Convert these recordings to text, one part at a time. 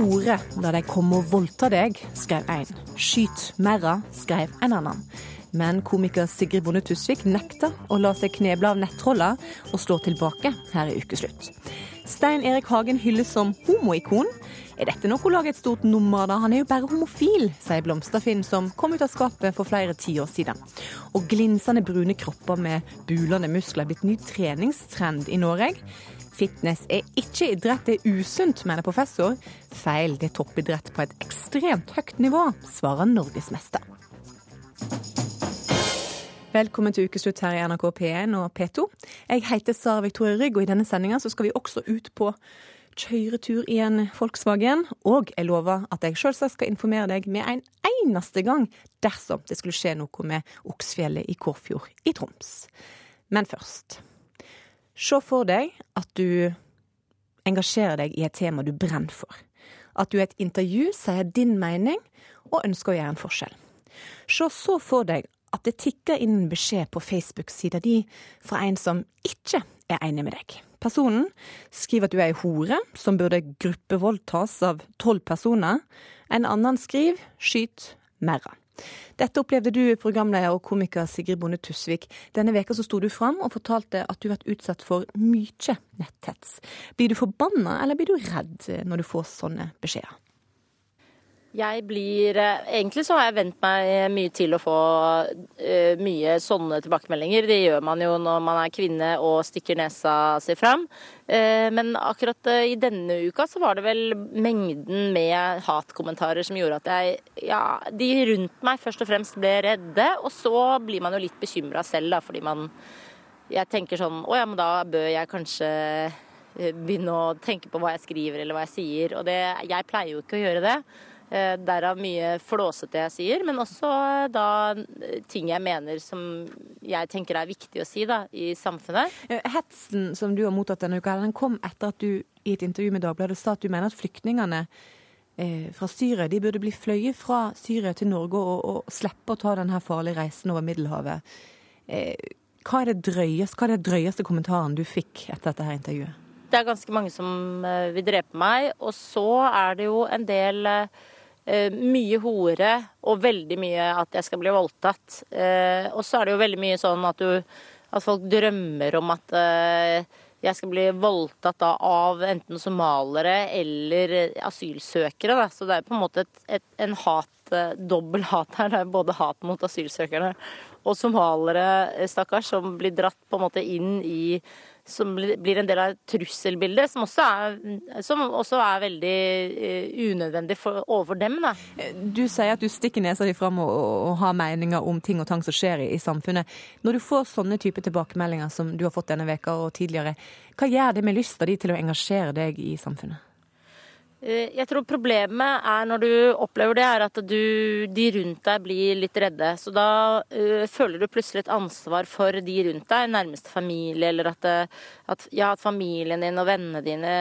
hore da de kom og voldta deg, skrev én. Skyt merra, skrev en annen. Men komiker Sigrid Bonde Tusvik nekta å la seg kneble av nettroller, og slår tilbake her i Ukeslutt. Stein Erik Hagen hylles som homoikon. Er dette noe å lage et stort nummer da? Han er jo bare homofil, sier Blomsterfinn, som kom ut av skapet for flere tiår siden. Og glinsende brune kropper med bulende muskler er blitt ny treningstrend i Norge. Fitness er ikke idrett, det er usunt, mener professor. Feil, det er toppidrett på et ekstremt høyt nivå, svarer norgesmester. Velkommen til ukeslutt her i NRK P1 og P2. Jeg heter Sara Victoria Rygg, og i denne sendinga skal vi også ut på kjøretur i en Volkswagen. Og jeg lover at jeg selvsagt skal informere deg med en eneste gang dersom det skulle skje noe med Oksfjellet i Kårfjord i Troms. Men først. Se for deg at du engasjerer deg i et tema du brenner for. At du i et intervju sier din mening og ønsker å gjøre en forskjell. Se så for deg at det tikker inn en beskjed på Facebook-sida di fra en som ikke er enig med deg. Personen skriver at du er ei hore som burde gruppevoldtas av tolv personer. En annen skriver 'skyt merra'. Dette opplevde du, programleder og komiker Sigrid Bonde Tusvik. Denne veka så sto du fram og fortalte at du har vært utsatt for mye netthets. Blir du forbanna, eller blir du redd når du får sånne beskjeder? Jeg blir eh, Egentlig så har jeg vent meg mye til å få uh, mye sånne tilbakemeldinger. Det gjør man jo når man er kvinne og stikker nesa si fram. Uh, men akkurat uh, i denne uka så var det vel mengden med hatkommentarer som gjorde at jeg Ja, de rundt meg først og fremst ble redde, og så blir man jo litt bekymra selv, da, fordi man Jeg tenker sånn Å ja, men da bør jeg kanskje begynne å tenke på hva jeg skriver eller hva jeg sier. Og det, jeg pleier jo ikke å gjøre det. Eh, derav mye flåsete jeg sier, men også eh, da eh, ting jeg mener som jeg tenker er viktig å si da, i samfunnet. Hetsen som du har mottatt denne uka, den kom etter at du i et intervju med Dagbladet sa at du mener at flyktningene fra Syria de burde bli fløyet fra Syria til Norge og, og slippe å ta denne farlige reisen over Middelhavet. Hva er, det drøyeste, hva er det drøyeste kommentaren du fikk etter dette her intervjuet? Det er ganske mange som vil drepe meg, og så er det jo en del mye hore og veldig mye at jeg skal bli voldtatt. Eh, og så er det jo veldig mye sånn at, du, at folk drømmer om at eh, jeg skal bli voldtatt da, av enten somalere eller asylsøkere. Da. Så det er på en måte et, et, en hat, dobbel hat her. Det er både hat mot asylsøkerne og somalere, stakkars, som blir dratt på en måte inn i som blir en del av trusselbildet, som også er, som også er veldig uh, unødvendig for, overfor dem. Da. Du sier at du stikker nesa di fram og, og, har meninger om ting og tang som skjer i, i, samfunnet. Når du får sånne type tilbakemeldinger som du har fått denne veka og tidligere, hva gjør det med lysta di til å engasjere deg i samfunnet? Eh, jeg tror problemet er når du opplever det, er at du, de rundt deg blir litt redde. Så da uh, føler du plutselig et ansvar for de rundt deg, nærmeste familie, eller at, eh, at, ja, at familien din og vennene dine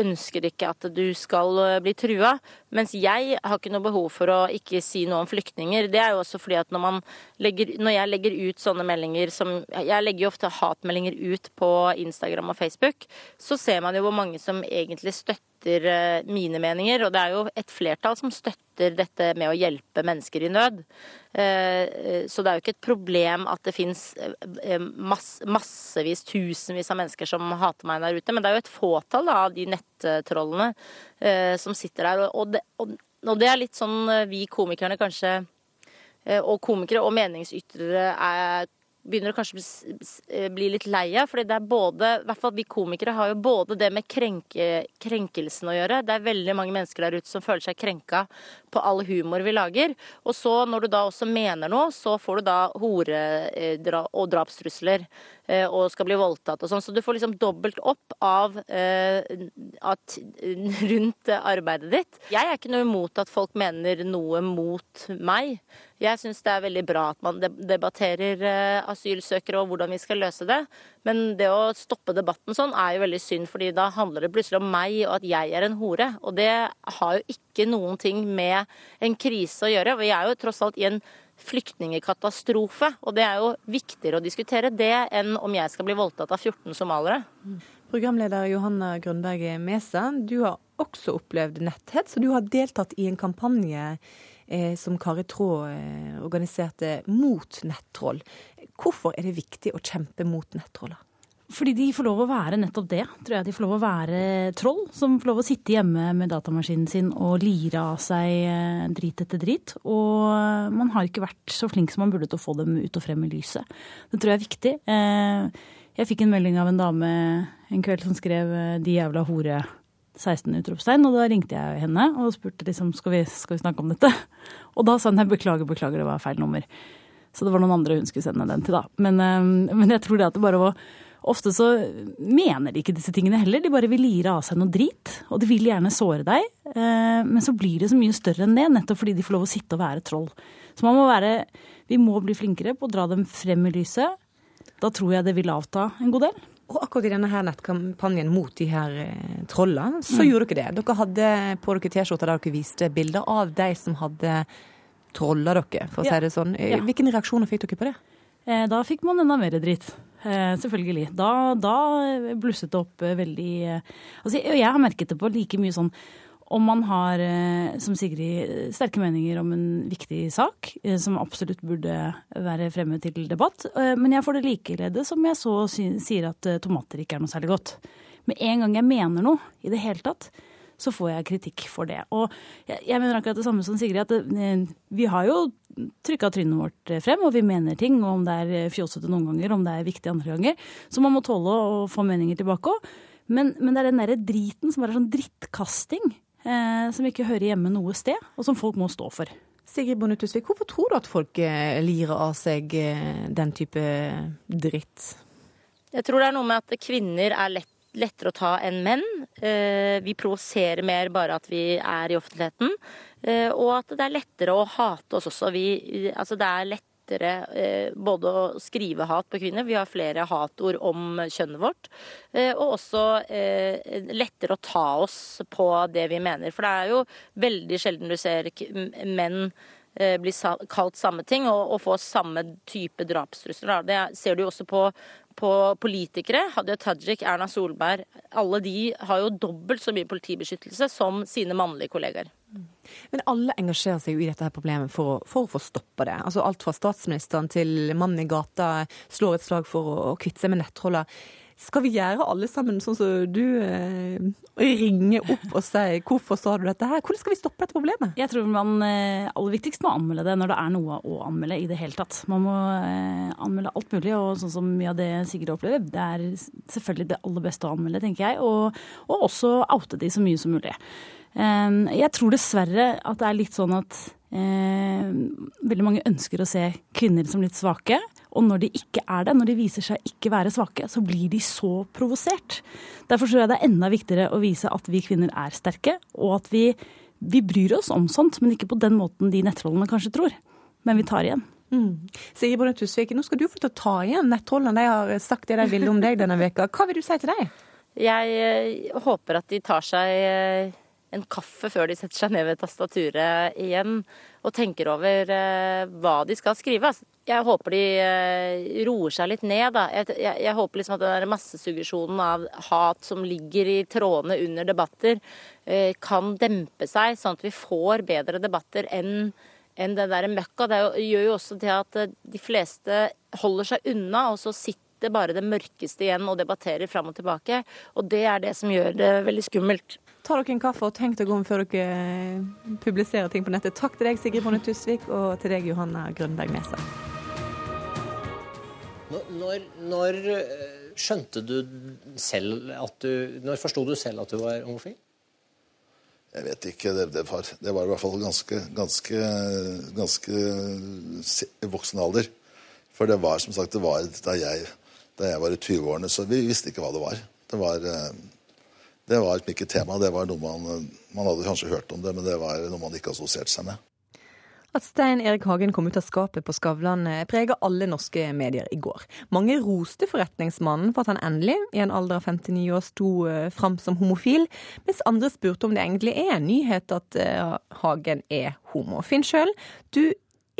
ønsker ikke at du skal bli trua. Mens jeg har ikke noe behov for å ikke si noe om flyktninger. Det er jo også fordi at når, legger, når jeg legger ut sånne meldinger som Jeg legger jo ofte hatmeldinger ut på Instagram og Facebook, så ser man jo hvor mange som egentlig støtter støtter eh, mine meninger. Og det er jo et flertall som støtter dette med å hjelpe mennesker i nød. Eh, eh, så det er jo ikke et problem at det fins massevis, tusenvis av mennesker som hater meg der ute. Men det er jo et fåtall av de nettrollene som sitter der. Og det, og det er litt sånn vi komikerne kanskje og komikere og meningsytrere er begynner å kanskje eh, bli litt lei av. fordi det er både, i hvert fall vi komikere har jo både det med krenke, krenkelsen å gjøre. Det er veldig mange mennesker der ute som føler seg krenka på all humor vi lager. Og så når du da også mener noe, så får du da hore- eh, og drapstrusler. Eh, og skal bli voldtatt og sånn. Så du får liksom dobbelt opp av eh, at, rundt arbeidet ditt. Jeg er ikke noe imot at folk mener noe mot meg. Jeg syns det er veldig bra at man debatterer eh, asylsøkere og hvordan vi skal løse det. Men det å stoppe debatten sånn er jo veldig synd, fordi da handler det plutselig om meg og at jeg er en hore. Og det har jo ikke noen ting med en krise å gjøre. Vi er jo tross alt i en flyktningekatastrofe. Og det er jo viktigere å diskutere det enn om jeg skal bli voldtatt av 14 somalere. Programleder Johanna Grønberg Mesa, du har også opplevd netthets, og du har deltatt i en kampanje eh, som Kari Traa eh, organiserte mot nettroll. Hvorfor er det viktig å kjempe mot nettroller? Fordi de får lov å være nettopp det. tror jeg De får lov å være troll som får lov å sitte hjemme med datamaskinen sin og lire av seg eh, drit etter drit. Og man har ikke vært så flink som man burde til å få dem ut og frem i lyset. Det tror jeg er viktig. Eh, jeg fikk en melding av en dame en kveld som skrev eh, 'de jævla hore'. 16 utropstegn, og da ringte jeg henne og spurte liksom, skal vi, skal vi snakke om dette. Og da sa hun beklager, beklager, det var feil nummer. Så det var noen andre hun skulle sende den til, da. Men, men jeg tror det at det bare var Ofte så mener de ikke disse tingene heller, de bare vil lire av seg noe drit. Og de vil gjerne såre deg, eh, men så blir det så mye større enn det, nettopp fordi de får lov å sitte og være troll. Så man må være Vi må bli flinkere på å dra dem frem i lyset. Da tror jeg det vil avta en god del. Og akkurat i denne her nettkampanjen mot de her eh, trollene, så mm. gjorde dere det. Dere hadde på dere T-skjorter der dere viste bilder av de som hadde trolla dere, for å ja. si det sånn. Ja. Hvilke reaksjoner fikk dere på det? Eh, da fikk man enda mer dritt. Eh, selvfølgelig. Da, da blusset det opp eh, veldig altså, Jeg har merket det på like mye sånn om man har, som Sigrid, sterke meninger om en viktig sak, som absolutt burde være fremme til debatt. Men jeg får det likeledes som jeg så sier at tomater ikke er noe særlig godt. Med en gang jeg mener noe i det hele tatt, så får jeg kritikk for det. Og jeg, jeg mener akkurat det samme som Sigrid, at det, eh, vi har jo trykka trynet vårt eh, frem, og vi mener ting, og om det er eh, fjåsete noen ganger, om det er viktig andre ganger. Så man må tåle å få meninger tilbake òg. Men, men, det er den derre driten som bare er sånn drittkasting, eh, som ikke hører hjemme noe sted, og som folk må stå for. Sigrid Bonde Tusvik, hvorfor tror du at folk lirer av seg den type dritt? Jeg tror det er noe med at kvinner er lett lettere å ta enn menn. Eh, vi provoserer mer bare at vi er i offentligheten. Eh, og at det er lettere å hate oss også. Vi, altså det er lettere eh, både å skrive hat på kvinner, vi har flere hatord om kjønnet vårt, og også lettere å ta oss på det vi mener. For det er jo veldig sjelden du ser menn bli kalt samme ting og, få samme type drapstrusler. Det ser du jo også på på politikere. Hadia Tajik, Erna Solberg, alle de har jo dobbelt så mye politibeskyttelse som sine mannlige kollegaer. Men alle engasjerer seg jo i dette her problemet for for å få stoppa det. Altså Alt fra statsministeren til mannen i gata slår et slag for å, å kvitte seg med nettroller. Skal vi gjøre alle sammen sånn som du eh, ringe opp og si 'hvorfor sa du dette her'? Hvordan skal vi stoppe dette problemet? Jeg tror man eh, aller viktigst må anmelde det når det er noe å anmelde i det hele tatt. Man må eh, anmelde alt mulig, og sånn som mye av det Sigrid opplever, det er selvfølgelig det aller beste å anmelde, tenker jeg. Og, og også oute de så mye som mulig. Eh, jeg tror dessverre at det er litt sånn at eh, veldig mange ønsker å se kvinner som litt svake. Og når de ikke er det, når de viser seg ikke være svake, så blir de så provosert. Derfor tror jeg det er enda viktigere å vise at vi kvinner er sterke, og at vi, vi bryr oss om sånt, men ikke på den måten de nettrollene kanskje tror. Men vi tar igjen. Mm. Sigrid Bonde Tusvik, nå skal du få til å ta igjen nettrollene. De har sagt det de ville om deg denne veka. Hva vil du si til dem? Jeg eh, håper at de tar seg eh, en kaffe før de setter seg ned ved tastaturet igjen og tenker over eh, hva de skal skrive. Jeg håper de eh, roer seg litt ned. Da. Jeg, jeg, jeg håper liksom at den massesuggesjonen av hat som ligger i trådene under debatter, eh, kan dempe seg, sånn at vi får bedre debatter enn enn det der møkka. Det gjør jo også til at de fleste holder seg unna, og så sitter bare det mørkeste igjen og debatterer fram og tilbake. Og det er det som gjør det veldig skummelt. Ta dere en kaffe og tenk dere om før dere eh, publiserer ting på nettet. Takk til deg, Sigrid Bonde Tusvik, og til deg, Johanna Grønberg Mesa. Når, når, eh, skjønte du selv at du Når forsto du selv at du var homofil? Jeg vet ikke. Det, det, var, det var, i hvert fall ganske, ganske, ganske voksen alder. For det var som sagt det var da jeg, da jeg var i 20-årene, så vi visste ikke hva det var. Det var eh, det var liksom ikke tema. Det var noe man, man hadde kanskje hørt om det, men det var noe man ikke assosierte seg med. At Stein Erik Hagen kom ut av skapet på Skavlan preget preger alle norske medier i går. Mange roste forretningsmannen for at han endelig, i en alder av 59 år, sto eh, fram som homofil, mens andre spurte om det egentlig er en nyhet at eh, Hagen er homo. Finn sjøl, du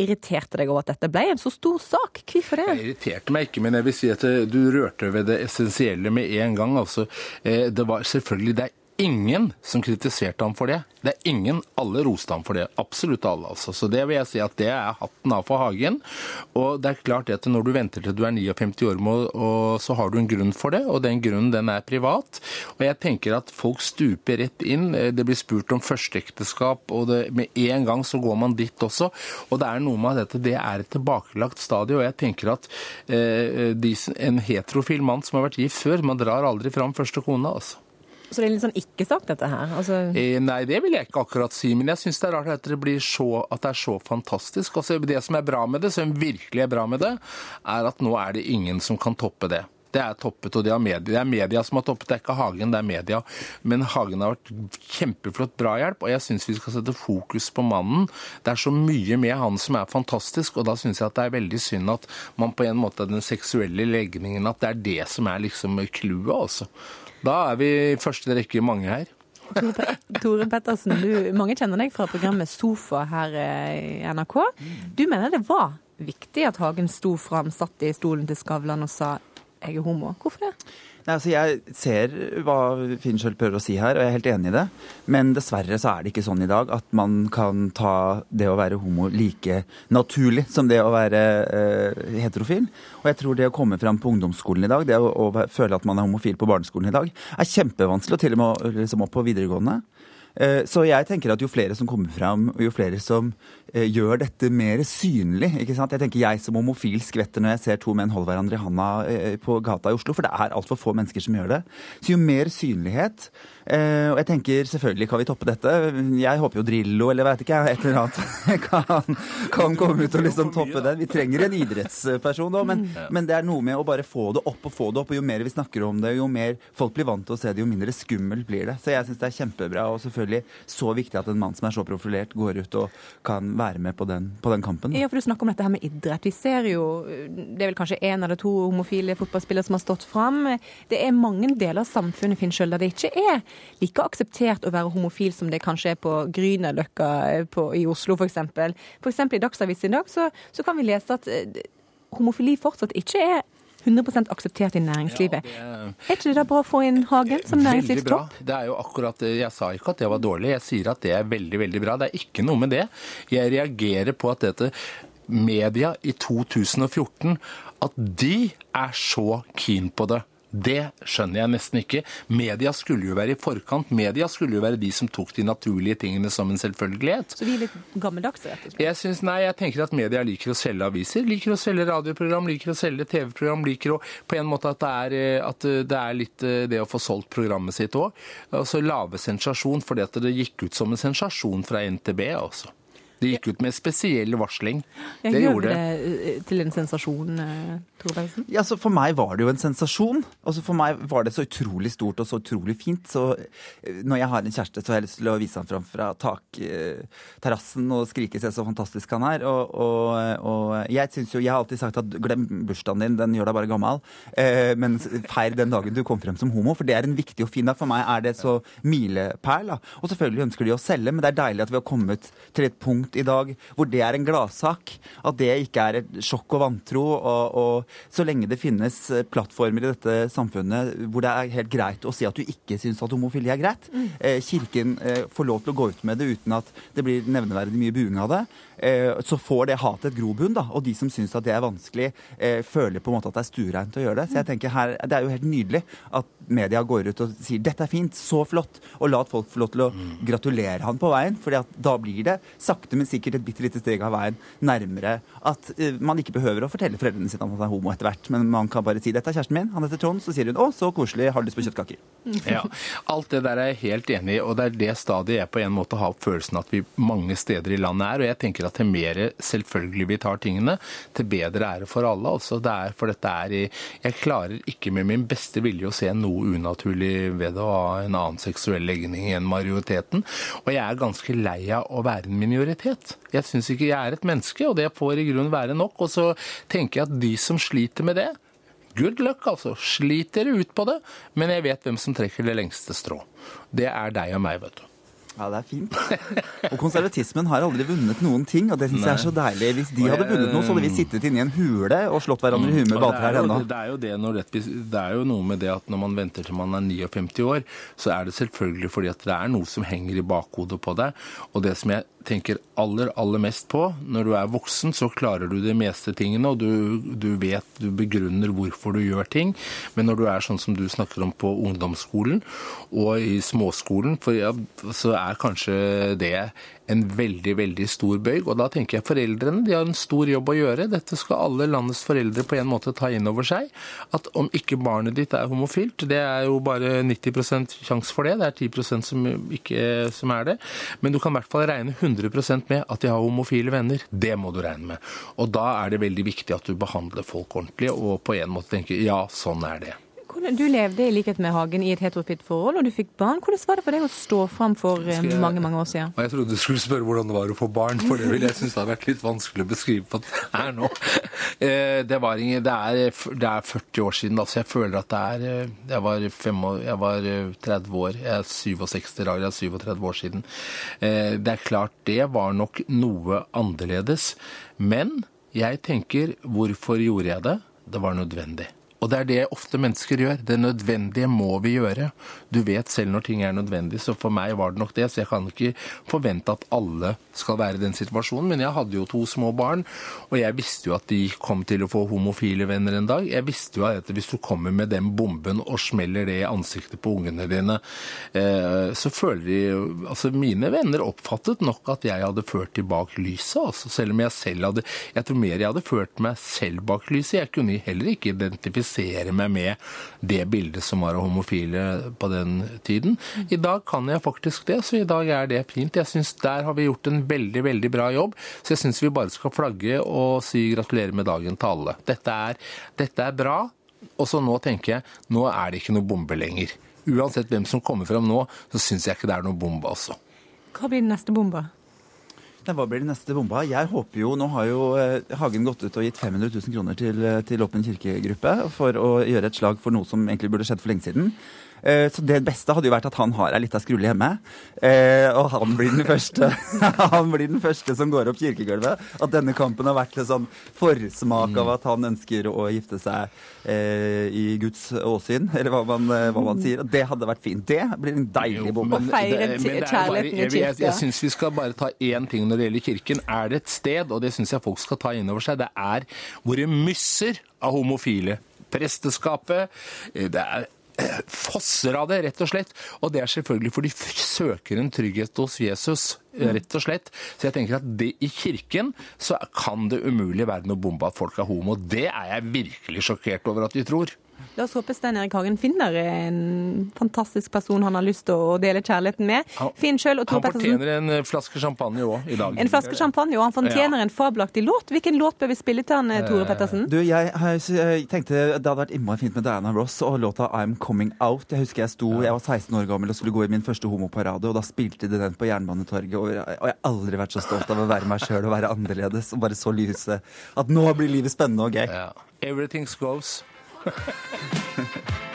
irriterte deg over at dette ble en så stor sak. Hvorfor det? Jeg irriterte meg ikke, men jeg vil si at du rørte ved det essensielle med en gang. Altså, det var selvfølgelig det er ingen som kritiserte ham for det. Det er ingen. Alle roste ham for det. Absolutt alle, altså. Så det vil jeg si at det er hatten av for Hagen. Og det er klart at når du venter til du er 59 år, så har du en grunn for det, og den grunnen den er privat. Og jeg tenker at folk stuper rett inn. Det blir spurt om førsteekteskap, og det, med en gang så går man dit også. Og det er noe med at det er et tilbakelagt stadie, og jeg tenker at eh, de, en heterofil mann som har vært gift før, man drar aldri fram første kone, altså. Så det er litt sånn ikke-sagt, dette her? Altså... Eh, nei, det vil jeg ikke akkurat si. Men jeg syns det er rart at det, blir så, at det er så fantastisk. Altså, det som er bra med det, som virkelig er bra med det, er at nå er det ingen som kan toppe det. Det er toppet, og det er, media. det er media som har toppet, det er ikke Hagen, det er media. Men Hagen har vært kjempeflott drahjelp, og jeg syns vi skal sette fokus på mannen. Det er så mye med han som er fantastisk, og da syns jeg at det er veldig synd at man på en måte den seksuelle legningen, at det er det som er liksom clouet, altså. Da er vi i første rekke mange her. Tore Pettersen, du, mange kjenner deg fra programmet Sofa her eh, i NRK. Du mener det var viktig at Hagen sto fram, satt i stolen til Skavlan og sa 'jeg er homo'. Hvorfor det? Nei, altså Jeg ser hva Finnskjøld prøver å si her, og jeg er helt enig i det. Men dessverre så er det ikke sånn i dag at man kan ta det å være homo like naturlig som det å være eh, heterofil. Og jeg tror det å komme fram på ungdomsskolen i dag, det å, å, føle at man er homofil på barneskolen i dag, er kjempevanskelig, og til og med liksom opp på videregående. Eh, så jeg tenker at jo flere som kommer fram, og jo flere som eh, gjør dette mer synlig ikke sant? Jeg tenker jeg som homofil skvetter når jeg ser to menn holde hverandre i handa eh, på gata i Oslo, for det er altfor få mennesker som gjør det. Så jo mer synlighet Og jeg tenker selvfølgelig kan vi toppe dette. Jeg håper jo Drillo eller veit ikke jeg, et eller annet kan, kan komme ut og liksom toppe det. Vi trenger en idrettsperson òg, men, men, det er noe med å bare få det opp og få det opp. Og jo mer vi snakker om det, jo mer folk blir vant til å se det, jo mindre skummelt blir det. Så jeg syns det er kjempebra. og selvfølgelig selvfølgelig så viktig at en mann som er så profilert, går ut og kan være med på den, på den kampen. Ja, for Du snakker om dette her med idrett. Vi ser jo, Det er vel kanskje én eller to homofile fotballspillere som har stått fram. Det er mange deler av samfunnet Finn selv, der det ikke er like akseptert å være homofil som det kanskje er på Grünerløkka i Oslo f.eks. F.eks. i Dagsavisen i dag så, så kan vi lese at eh, homofili fortsatt ikke er 100% akseptert i næringslivet. Ja, det... Er ikke det da bra å få inn Hagen som næringslivstopp? Veldig bra. Det er jo akkurat, Jeg sa ikke at det var dårlig, jeg sier at det er veldig veldig bra. Det er ikke noe med det. Jeg reagerer på at dette media i 2014 at de er så keen på det. Det skjønner jeg nesten ikke. Media skulle jo være i forkant. Media skulle jo være de som tok de naturlige tingene som en selvfølgelighet. Så vi er litt gammeldagse, rett og slett? Jeg synes, nei, jeg tenker at media liker å selge aviser. Liker å selge radioprogram, liker å selge TV-program. Liker å på en måte at det er, eh, at det er litt eh, det å få solgt programmet sitt òg. Altså lave sensasjon, fordi at det gikk ut som en sensasjon fra NTB, altså. Det gikk ut med spesiell varsling. Jeg det gjorde det eh, til en sensasjon, eh, Ja, så For meg var det jo en sensasjon. Altså For meg var det så utrolig stort og så utrolig fint. Så eh, når jeg har en kjæreste, så har jeg lyst til å vise ham fram fra takterrassen og skrike 'se så fantastisk han er'. Og, og, og jeg syns jo, jeg har alltid sagt at glem bursdagen din, den gjør deg bare gammel. Eh, men feir den dagen du kom frem som homo, for det er en viktig og fin dag. For meg er det så milepæl. Og selvfølgelig ønsker de å selge, men det er deilig at vi har kommet til et punkt i dag hvor det er en gladsak. At det ikke er et sjokk og vantro. Og, og, så lenge det finnes eh, plattformer i dette samfunnet hvor det er helt greit å si at du ikke syns at homofili er greit, mm. eh, Kirken eh, får lov til å gå ut med det uten at det blir nevneverdig mye buing av det, eh, så får det hatet et grobunn. da, Og de som syns at det er vanskelig, eh, føler på en måte at det er stuereint å gjøre det. Så jeg tenker her, Det er jo helt nydelig at media går ut og sier dette er fint, så flott, og la folk få lov til å mm. gratulere han på veien. for da blir det sakte, men sikkert et bitte lite steg av veien nærmere at man ikke behøver å fortelle foreldrene sine at man er homo etter hvert, men man kan bare si 'dette er kjæresten min, han heter Trond', så sier hun 'å, så koselig, har du lyst på kjøttkaker'? Ja, alt det der er jeg helt enig i, og det er det stadiet jeg på en måte har følelsen at vi mange steder i landet er, og jeg tenker at til mer selvfølgelig vi tar tingene, til bedre er det for alle. altså det er, for dette er i, Jeg klarer ikke med min beste vilje å se noe unaturlig ved å ha en annen seksuell legning enn majoriteten, og jeg er ganske lei av å være en minoritet. Jeg syns ikke jeg er et menneske, og det får i grunnen være nok. Og så tenker jeg at de som sliter med det, good luck, altså. Slit dere ut på det. Men jeg vet hvem som trekker det lengste strå. Det er deg og meg, vet du. Ja, det er fint. Og konservatismen har aldri vunnet noen ting, og det syns jeg er så deilig. Hvis de hadde vunnet noe, så hadde vi sittet inne i en hule og slått hverandre i huet med er balltrær jo, ennå. det, er jo det, når det, det er jo noe med det at når man venter til man er 59 år, så er det selvfølgelig fordi at det er noe som henger i bakhodet på deg. Og det som jeg tenker aller, aller mest på, når du er voksen, så klarer du de meste tingene, og du, du vet, du begrunner hvorfor du gjør ting. Men når du er sånn som du snakker om på ungdomsskolen og i småskolen, for ja, så er kanskje det en veldig, veldig stor bøyg. Og da tenker jeg foreldrene de har en stor jobb å gjøre. Dette skal alle landets foreldre på en måte ta inn over seg. At om ikke barnet ditt er homofilt, det er jo bare 90% sjanse for det. Det er 10% som ikke som er det. Men du kan i hvert fall regne 100% med at de har homofile venner. Det må du regne med. Og da er det veldig viktig at du behandler folk ordentlig og på en måte tenker ja, sånn er det. Hvordan- Du levde i likhet med Hagen i et heterofilt forhold, og du fikk barn. Hvordan var det for deg å stå fram for eh, jeg- mange mange år siden? Jeg trodde du skulle spørre hvordan det var å få barn, for det ville jeg synes det hadde vært litt vanskelig å beskrive på det her nå. Eh, Det, var ingen, det, er, det er 40 år siden, altså jeg føler at det er eh, Jeg var, fem år, jeg var eh, 30 år, jeg er 67 i dag, jeg er 37 år siden. Det er klart, det var nok noe annerledes. Men jeg tenker, hvorfor gjorde jeg det? Det var nødvendig. Og det er det ofte mennesker gjør. Det nødvendige må vi gjøre. Du vet selv når ting er nødvendig, så for meg var det nok det. Så jeg kan ikke forvente at alle skal være i den situasjonen. Men jeg hadde jo to små barn, og jeg visste jo at de kom til å få homofile venner en dag. Jeg visste jo at hvis du kommer med den bomben og smeller det i ansiktet på ungene dine, eh, så føler de Altså, mine venner oppfattet nok at jeg hadde ført de bak lyset, altså. Selv om jeg selv hadde Jeg tror mer jeg hadde ført meg selv bak lyset. Jeg kunne heller ikke identifisere meg med det bildet som var av homofile på den tiden. I dag kan jeg faktisk det, så i dag er det fint. Jeg syns der har vi gjort en veldig, veldig bra jobb. Så jeg syns vi bare skal flagge og si gratulerer med dagen til alle. Dette er, dette er bra. Og så nå tenker jeg, nå er det ikke noe bombe lenger. Uansett hvem som kommer fram nå, så syns jeg ikke det er noe bombe, altså. Hva blir den neste bomba? Hva blir det neste bomba? Jeg håper jo, Nå har jo eh, Hagen gått ut og gitt 500 000 kroner til, eh, til Åpen kirkegruppe for å gjøre et slag for noe som egentlig burde skjedd for lenge siden. Eh, Så det beste hadde jo vært at han har ei lita skrulle hjemme. eh, Og han blir den første Han blir den første som går opp kirkegulvet. At denne kampen har vært en sånn forsmak av at han ønsker å gifte seg eh, i Guds åsyn, eller hva man, hva man sier. Og Det hadde vært fint. Det blir en deilig bombe. men feire kjærligheten i kirka. Jeg, jeg, syns vi skal bare ta én ting når det gjelder kirken. Er det et sted, og det syns jeg folk skal ta inn over seg, det er hvor det mysser av homofile. Presteskapet, det er fosser av det, rett og slett. Og det er selvfølgelig fordi de søker en trygghet hos Jesus, rett og slett. Så jeg tenker at det, i kirken så kan det umulig være noe bombe at folk er homo. Det er jeg virkelig sjokkert over at de tror. La oss håpe Stein Erik Hagen finner en fantastisk person han har lyst til å dele kjærligheten med. Finn selv og Tor Han Pettersen. fortjener en eh, flaske champagne òg i dag. En flaske champagne, og han fortjener en fabelaktig låt. Hvilken låt bør vi spille til han, eh, Tore Pettersen? Du, jeg, jeg tenkte det hadde vært innmari fint med Diana Ross og låta I'm Coming Out. Jeg husker jeg sto, jeg var 16 år gammel og skulle gå i min første homoparade, og da spilte de den på Jernbanetorget. Jeg, og jeg har aldri vært så stolt av å være meg sjøl og være annerledes og bare så lyse. At nå blir livet spennende og gøy. Yeah. Everything goes.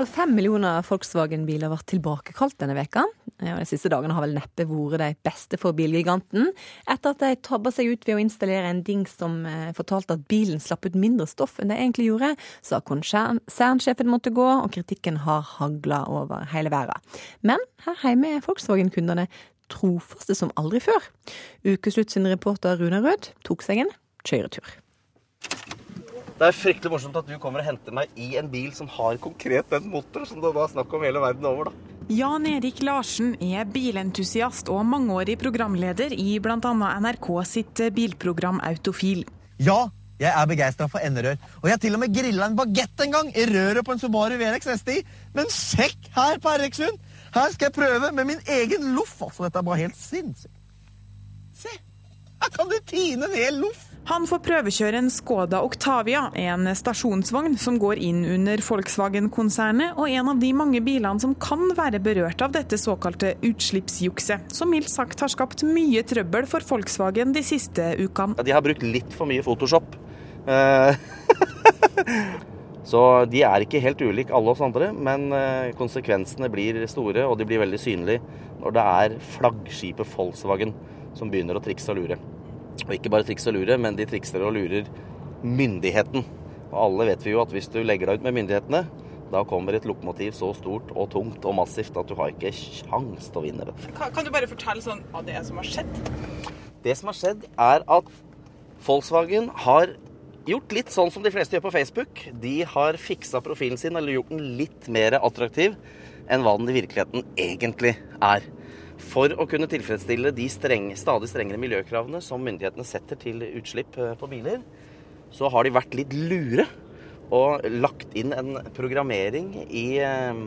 Over fem millioner Volkswagen-biler ble tilbakekalt denne veka. De siste dagene har vel neppe vært de beste for bilgiganten, etter at de tabba seg ut ved å installere en dings som eh, fortalte at bilen slapp ut mindre stoff enn de egentlig gjorde, sa konsernsjefen måtte gå, og kritikken har hagla over hele verden. Men her hjemme er Volkswagen-kundene trofaste som aldri før. Ukeslutt sin reporter Runa Rød tok seg en kjøretur. Det er fryktelig morsomt at du kommer og henter meg i en bil som har konkret den motoren som det var snakk om hele verden over, da. Jan Erik Larsen er bilentusiast og mangeårig programleder i bl.a. NRK sitt bilprogram Autofil. Ja, jeg er begeistra for enderør. Og jeg har til og med grilla en bagett en gang i røret på en Subaru VRX STI. Men sjekk her på RX-en! Her skal jeg prøve med min egen loff. Altså, dette er bare helt sinnssykt. Se! Her kan du tine en hel loff! Han får prøvekjøre en Skoda Octavia, en stasjonsvogn som går inn under Volkswagen-konsernet, og en av de mange bilene som kan være berørt av dette såkalte utslippsjukset, som mildt sagt har skapt mye trøbbel for Volkswagen de siste ukene. De har brukt litt for mye Photoshop. Eh, Så de er ikke helt ulike alle oss andre, men eh, konsekvensene blir store, og de blir veldig synlige når det er flaggskipet Volkswagen som begynner å trikse og lure. Og ikke bare triks og lure, men de trikser og lurer myndigheten. Og alle vet vi jo at hvis du legger deg ut med myndighetene, da kommer et lokomotiv så stort og tungt og massivt at du har ikke kjangs til å vinne. Kan, kan du bare fortelle sånn av det som har skjedd? Det som har skjedd, er at Volkswagen har gjort litt sånn som de fleste gjør på Facebook. De har fiksa profilen sin eller gjort den litt mer attraktiv enn hva den i virkeligheten egentlig er. For å kunne tilfredsstille de streng, stadig strengere miljøkravene som myndighetene setter til utslipp eh, på biler, så har de vært litt lure og lagt inn en programmering i, eh,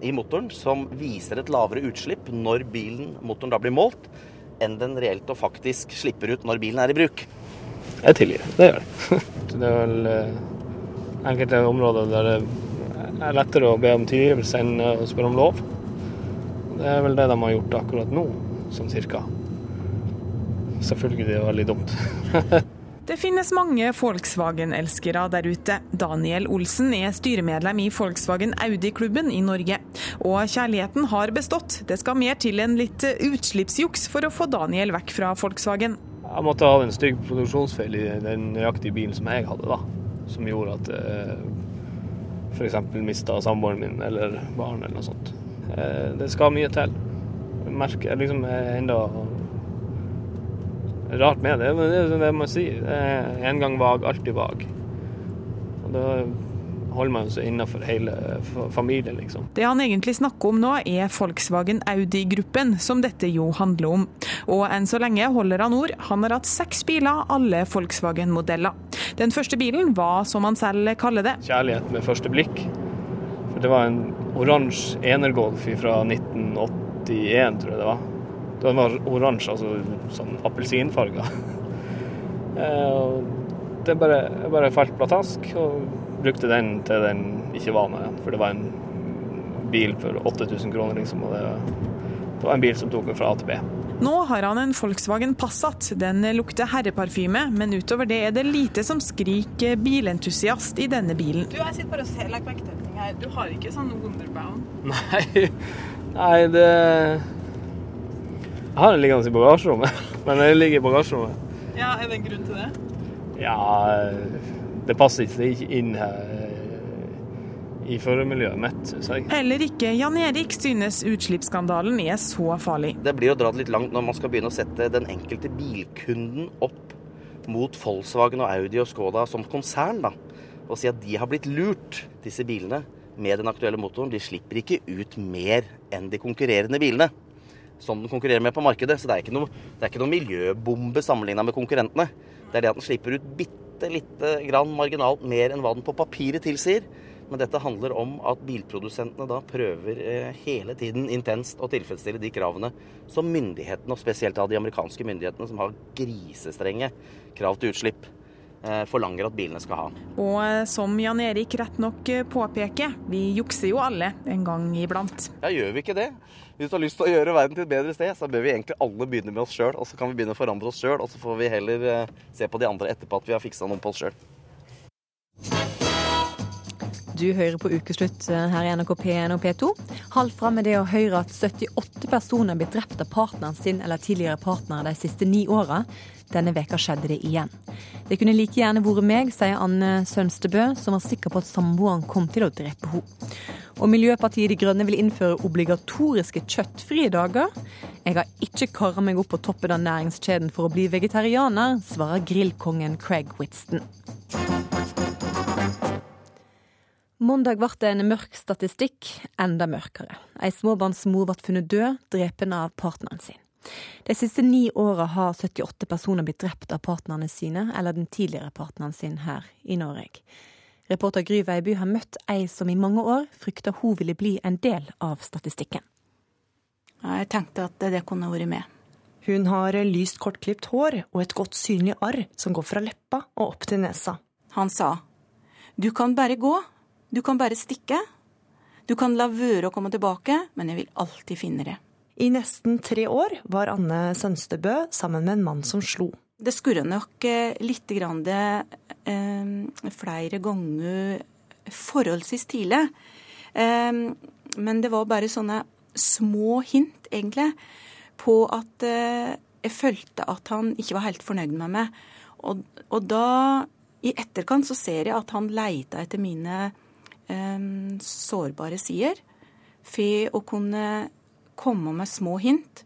i motoren som viser et lavere utslipp når bilen, motoren da blir målt, enn den reelt og faktisk slipper ut når bilen er i bruk. Jeg tilgir. Det gjør jeg. Det er vel eh, enkelte områder der det er lettere å be om tilgivelse enn å spørre om lov. Det er vel det de har gjort akkurat nå, sånn cirka. Selvfølgelig det er veldig dumt. Det finnes mange Volkswagen-elskere der ute. Daniel Olsen er styremedlem i Volkswagen Audi-klubben i Norge. Og kjærligheten har bestått. Det skal mer til enn litt utslippsjuks for å få Daniel vekk fra Volkswagen. Jeg måtte ha en stygg produksjonsfeil i den nøyaktige bilen som jeg hadde, da. Som gjorde at jeg eh, f.eks. mista samboeren min eller barn eller noe sånt. Eh, det skal mye til. Jeg merker liksom er enda rart med det, men det er det man sier. En gang vag, alltid vag. Og da holder man seg innenfor hele familien, liksom. Det han egentlig snakker om nå, er Volkswagen Audi-gruppen, som dette jo handler om. Og enn så lenge holder han ord. Han har hatt seks biler, alle Volkswagen-modeller. Den første bilen var, som han selv kaller det Kjærlighet med første blikk. Det var en oransje Energolf fra 1981, tror jeg det var. Den var oransje, altså sånn appelsinfarga. det bare, jeg bare falt platask. og brukte den til den ikke var noe igjen. For det var en bil for 8000 kroner, liksom. Og det, det var en bil som tok meg fra A til B. Nå har han en Volkswagen Passat. Den lukter herreparfyme, men utover det er det lite som skriker bilentusiast i denne bilen. Du, Jeg sitter bare og ser, like, til her. Du har ikke sånn Wonderbound? Nei, nei det Jeg har den liggende i bagasjerommet, men den ligger i bagasjerommet. Ja, Er det en grunn til det? Ja det passer ikke inn her i førermiljøet mitt, syns jeg. Heller ikke Jan Erik synes utslippsskandalen er så farlig. Det blir å dra det litt langt når man skal begynne å sette den enkelte bilkunden opp mot Volkswagen og Audi og Skoda som konsern, da. Og si at de har blitt lurt, disse bilene, med den aktuelle motoren. De slipper ikke ut mer enn de konkurrerende bilene. Som den konkurrerer med på markedet. Så det er ikke noe, det er ikke noe miljøbombe sammenligna med konkurrentene. Det er det at den slipper ut bitte lite grann marginalt mer enn hva den på papiret tilsier. Men dette handler om at bilprodusentene da prøver eh, hele tiden intenst å tilfredsstille de kravene som myndighetene, og spesielt av de amerikanske myndighetene, som har grisestrenge krav til utslipp, eh, forlanger at bilene skal ha. Og eh, som Jan Erik rett nok påpeker, vi jukser jo alle en gang iblant. Ja, gjør vi ikke det? Hvis du har lyst til å gjøre verden til et bedre sted, så bør vi egentlig alle begynne med oss sjøl. Og så kan vi begynne å forandre oss sjøl, og så får vi heller se på de andre etterpå at vi har fiksa noe på oss sjøl. Du hører på Ukeslutt eh, her i NRK P1 og P2. Halv fram med det å høre at 78 personer er blitt drept av partneren sin eller tidligere partner de siste ni åra. Denne veka skjedde det igjen. Det kunne like gjerne vært meg, sier Anne Sønstebø, som var sikker på at samboeren kom til å drepe henne. Og Miljøpartiet De Grønne vil innføre obligatoriske kjøttfrie dager. Jeg har ikke kara meg opp på toppen av næringskjeden for å bli vegetarianer, svarer grillkongen Craig Whitston. Mandag ble det en mørk statistikk, enda mørkere. Ei småbarnsmor ble funnet død, drepen av partneren sin. De siste ni åra har 78 personer blitt drept av partnerne sine eller den tidligere partneren sin her i Norge. Reporter Gry Veiby har møtt ei som i mange år frykta hun ville bli en del av statistikken. Jeg tenkte at det kunne vært med. Hun har lyst, kortklipt hår og et godt synlig arr som går fra leppa og opp til nesa. Han sa, du kan bare gå, du kan bare stikke. Du kan la være å komme tilbake, men jeg vil alltid finne det. I nesten tre år var Anne Sønstebø sammen med en mann som slo. Det skurra nok eh, litt grann det, eh, flere ganger forholdsvis tidlig. Eh, men det var bare sånne små hint, egentlig, på at eh, jeg følte at han ikke var helt fornøyd med meg. Og, og da, i etterkant, så ser jeg at han leita etter mine sårbare sider. For å kunne komme med små hint,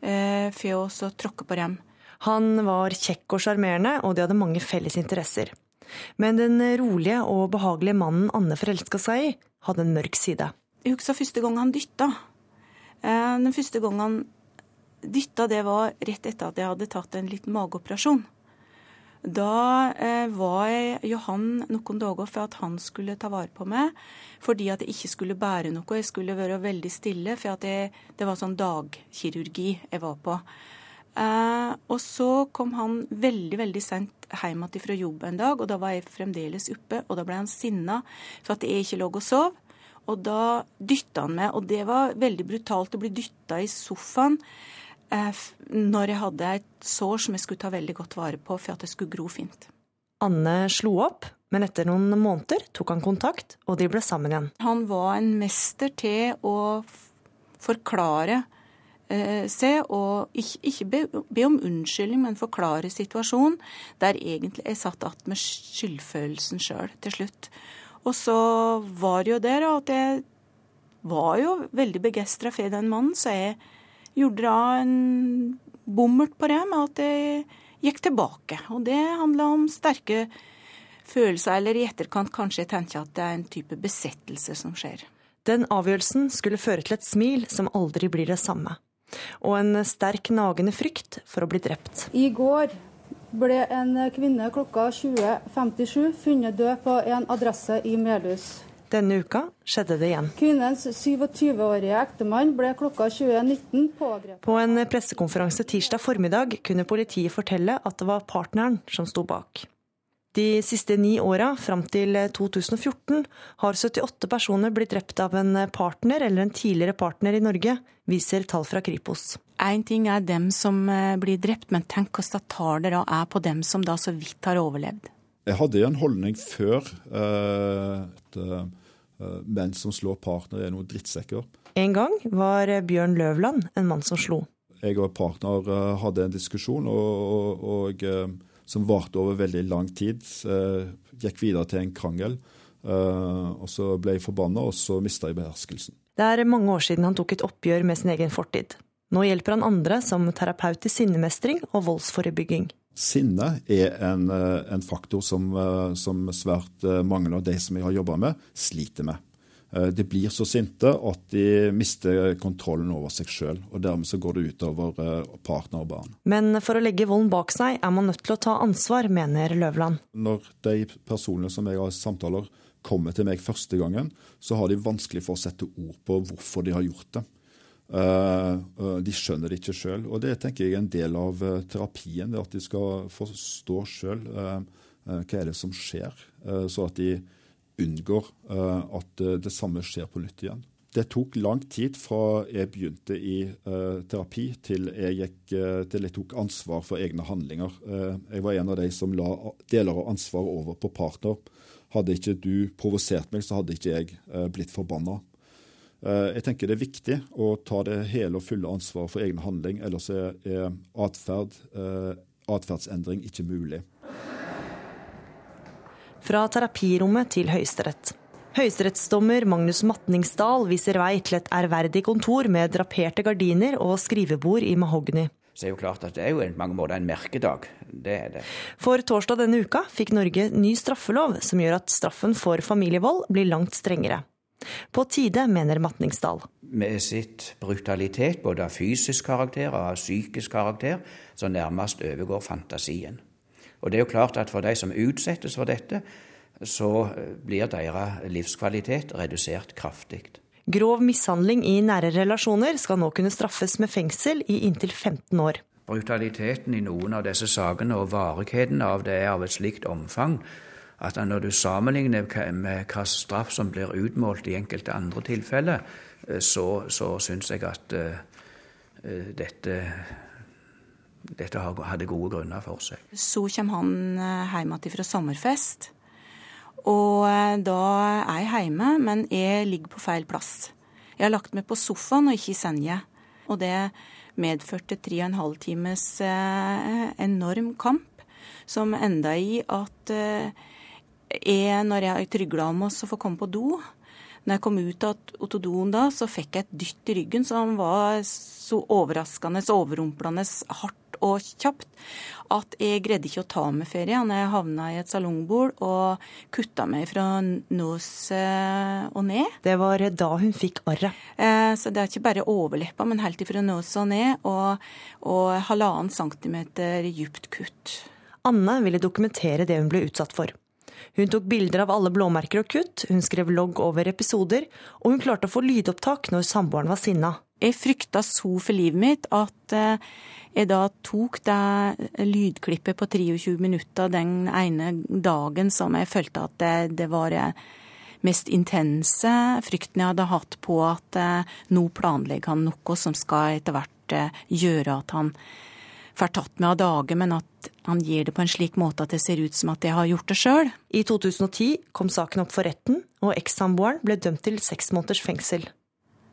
eh, for å også tråkke på dem. Han var kjekk og sjarmerende, og de hadde mange felles interesser. Men den rolige og behagelige mannen Anne forelska seg i, hadde en mørk side. Jeg husker første gang han dytta. Eh, den første gang han dytta, det var rett etter at jeg hadde tatt en liten mageoperasjon. Da eh, var Johan noen dager for at han skulle ta vare på meg, fordi at jeg ikke skulle bære noe. Jeg skulle være veldig stille, for at jeg, det var sånn dagkirurgi jeg var på. Eh, og så kom han veldig veldig sent hjem igjen fra jobb en dag, og da var jeg fremdeles oppe. Og da ble han sinna for at jeg ikke lå og sov. Og da dytta han meg, og det var veldig brutalt å bli dytta i sofaen når jeg hadde et sår som jeg skulle ta veldig godt vare på for at det skulle gro fint. Anne slo opp, men etter noen måneder tok han kontakt, og de ble sammen igjen. Han var en mester til å forklare eh, seg, og ikke, ikke be, be, om unnskyldning, men forklare situasjonen, der egentlig jeg satt igjen med skyldfølelsen sjøl til slutt. Og så var det jo det at jeg var jo veldig begeistra for den mannen, så jeg gjorde da en bommert på det med at jeg gikk tilbake. Og det handla om sterke følelser, eller i etterkant kanskje jeg tenker at det er en type besettelse som skjer. Den avgjørelsen skulle føre til et smil som aldri blir det samme. Og en sterk, nagende frykt for å bli drept. I går ble en kvinne klokka 20.57 funnet død på en adresse i Melhus. Denne uka skjedde det igjen. Kvinnens 27-årige ektemann ble klokka 20.19 pågrepet. På en pressekonferanse tirsdag formiddag kunne politiet fortelle at det var partneren som sto bak. De siste ni åra, fram til 2014, har 78 personer blitt drept av en partner eller en tidligere partner i Norge, viser tall fra Kripos. Én ting er dem som blir drept, men tenk hvordan tar det da er på dem som da så vidt har overlevd. Jeg hadde en holdning før uh, at uh, menn som slår partner, er noen drittsekker. En gang var Bjørn Løvland en mann som slo. Jeg og partner hadde en diskusjon, og, og, og som varte over veldig lang tid. Eh, gikk videre til en krangel. Eh, og så ble jeg forbanna, og så mista jeg beherskelsen. Det er mange år siden han tok et oppgjør med sin egen fortid. Nå hjelper han andre som terapeut i sinnemestring og voldsforebygging. Sinne er en, en faktor som, som, svært mange av de som jeg har jobba med, sliter med. De blir så sinte at de mister kontrollen over seg sjøl. Dermed så går det utover partner og barn. Men for å legge volden bak seg, er man nødt til å ta ansvar, mener Løvland. Når de personene som jeg har samtaler kommer til meg første gangen, så har de vanskelig for å sette ord på hvorfor de har gjort det. De skjønner det ikke sjøl. Og det tenker jeg er en del av terapien. At de skal forstå sjøl hva er det som skjer, så at de unngår at det samme skjer på nytt igjen. Det tok lang tid fra jeg begynte i uh, terapi til jeg, gikk, uh, til jeg tok ansvar for egne handlinger. Uh, jeg var en av de som la deler av ansvaret over på partner. Hadde ikke du provosert meg, så hadde ikke jeg blitt forbanna. Jeg tenker det er viktig å ta det hele og fulle ansvaret for egen handling, ellers er, er atferd, atferdsendring ikke mulig. Fra terapirommet til Høyesterett. Høyesterettsdommer Magnus Matningsdal viser vei til et ærverdig kontor med draperte gardiner og skrivebord i mahogni. Så er jo klart at Det er jo på mange måter en merkedag. Det er det. For torsdag denne uka fikk Norge ny straffelov som gjør at straffen for familievold blir langt strengere. På tide, mener Matningsdal. Med sitt brutalitet, både av fysisk karakter og av psykisk karakter, som nærmest overgår fantasien. Og det er jo klart at For de som utsettes for dette, så blir deres livskvalitet redusert kraftig. Grov mishandling i nære relasjoner skal nå kunne straffes med fengsel i inntil 15 år. Brutaliteten i noen av disse sakene og varigheten av det er av et slikt omfang at når du sammenligner med hva straff som blir utmålt i enkelte andre tilfeller, eh, så, så syns jeg at uh, dette, dette hadde gode grunner for seg. Så kommer han hjem igjen fra sommerfest. Og da er jeg hjemme, men jeg ligger på feil plass. Jeg har lagt meg på sofaen og ikke i senga. Og det medførte tre og en halv times enorm kamp, som enda i at jeg, når jeg trygla om oss å få komme på do når jeg kom ut av otodoen da, så fikk jeg et dytt i ryggen som var så overraskende, så overrumplende hardt og kjapt at jeg greide ikke å ta med ferie. Jeg havna i et salongbord og kutta meg fra eh, og ned. Det var da hun fikk arret. Eh, så det er ikke bare overleppa, men helt ifra nos og ned, og, og halvannen centimeter dypt kutt. Anne ville dokumentere det hun ble utsatt for. Hun tok bilder av alle blåmerker og kutt, hun skrev logg over episoder, og hun klarte å få lydopptak når samboeren var sinna. Jeg frykta så for livet mitt at eh, jeg da tok det lydklippet på 23 minutter den ene dagen som jeg følte at det, det var det mest intense frykten jeg hadde hatt på at eh, nå planlegger han noe som skal etter hvert eh, gjøre at han tatt med av dage, men at han gir det på en slik måte at det ser ut som at jeg har gjort det sjøl. I 2010 kom saken opp for retten, og ekssamboeren ble dømt til seks måneders fengsel.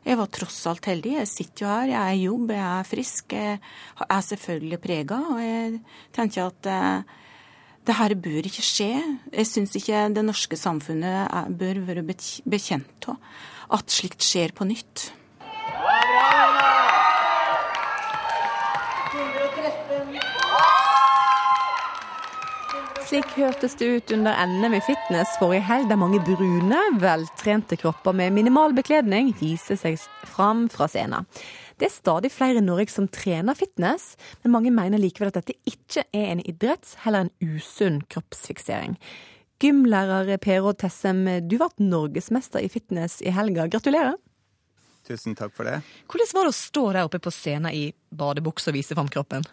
Jeg var tross alt heldig. Jeg sitter jo her, jeg er i jobb, jeg er frisk. Jeg er selvfølgelig prega, og jeg tenker at eh, det her bør ikke skje. Jeg syns ikke det norske samfunnet er, bør være bekjent av at slikt skjer på nytt. Slik hørtes det ut under NM i fitness forrige helg, der mange brune, veltrente kropper med minimal bekledning viser seg fram fra scenen. Det er stadig flere i Norge som trener fitness, men mange mener likevel at dette ikke er en idretts, heller en usunn kroppsfiksering. Gymlærer Per Odd Tessem, du ble norgesmester i fitness i helga. Gratulerer. Tusen takk for det. Hvordan var det å stå der oppe på scenen i badebukse og vise fram kroppen?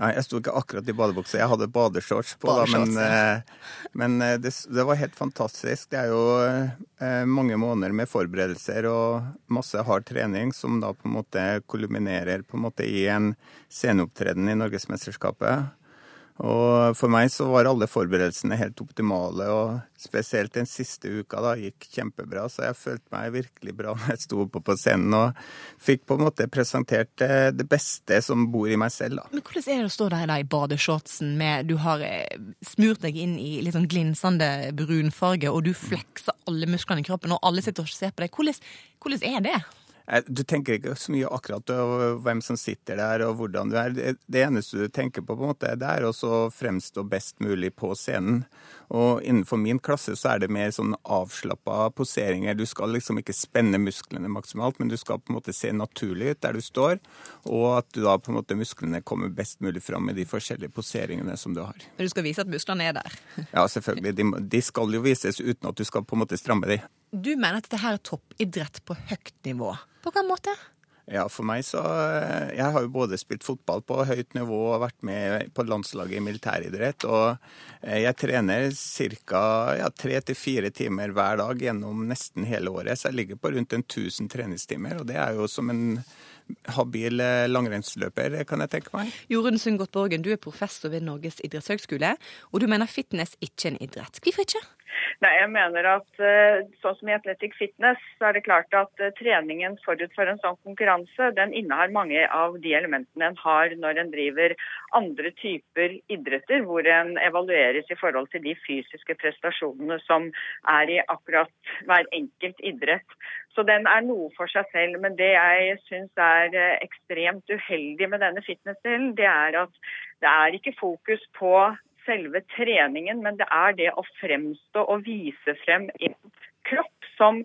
Nei, jeg sto ikke akkurat i badebukse. Jeg hadde badeshorts på, da, men, eh, men eh, det, det, var helt fantastisk. Det er jo eh, mange måneder med forberedelser og masse hard trening som da på en måte kulminerer på en måte i en sceneopptreden i Norgesmesterskapet. Og for meg så var alle forberedelsene helt optimale, og spesielt den siste uka da gikk kjempebra. Så jeg følte meg virkelig bra når jeg sto oppe på scenen og fikk på en måte presentert det beste som bor i meg selv. da. Men hvordan er det å stå der da i badeshortsen med Du har eh, smurt deg inn i litt sånn glinsende brunfarge, og du flekser alle musklene i kroppen, og alle sitter og ser på deg. Hvordan, hvordan er det? Du tenker ikke så mye akkurat over hvem som sitter der og hvordan du er. Det eneste du tenker på, på en måte, det er å fremstå best mulig på scenen. Og innenfor min klasse så er det mer sånn avslappa poseringer. Du skal liksom ikke spenne musklene maksimalt, men du skal på en måte se naturlig ut der du står. Og at du da på en måte musklene kommer best mulig fram med de forskjellige poseringene som du har. Men du skal vise at musklene er der? Ja, selvfølgelig. De, de skal jo vises uten at du skal på en måte stramme dem. Du mener at dette her er toppidrett på høyt nivå. På hvilken måte? Ja, for meg så eh, Jeg har jo både spilt fotball på høyt nivå og vært med på landslaget i militæridrett. Og eh, jeg trener ca. Ja, tre til fire timer hver dag gjennom nesten hele året. Så jeg ligger på rundt 1000 treningstimer, og det er jo som en habil eh, langrennsløper, kan jeg tenke meg. Jorunn Sundgodt Borgen, du er professor ved Norges idrettshøgskole, og du mener fitness ikke er en idrett. Hvorfor ikke? Nei, jeg mener at eh, sånn som i Athletic Fitness, så er det klart at eh, treningen forut for en sånn konkurranse, den innehar mange av de elementene en har når en driver andre typer idretter, hvor en evalueres i forhold til de fysiske prestasjonene som er i akkurat hver enkelt idrett. Så den er noe for seg selv. Men det jeg syns er eh, ekstremt uheldig med denne fitnessdelen, det er at det er ikke fokus på selve treningen, men det er det å fremstå og vise frem en kropp som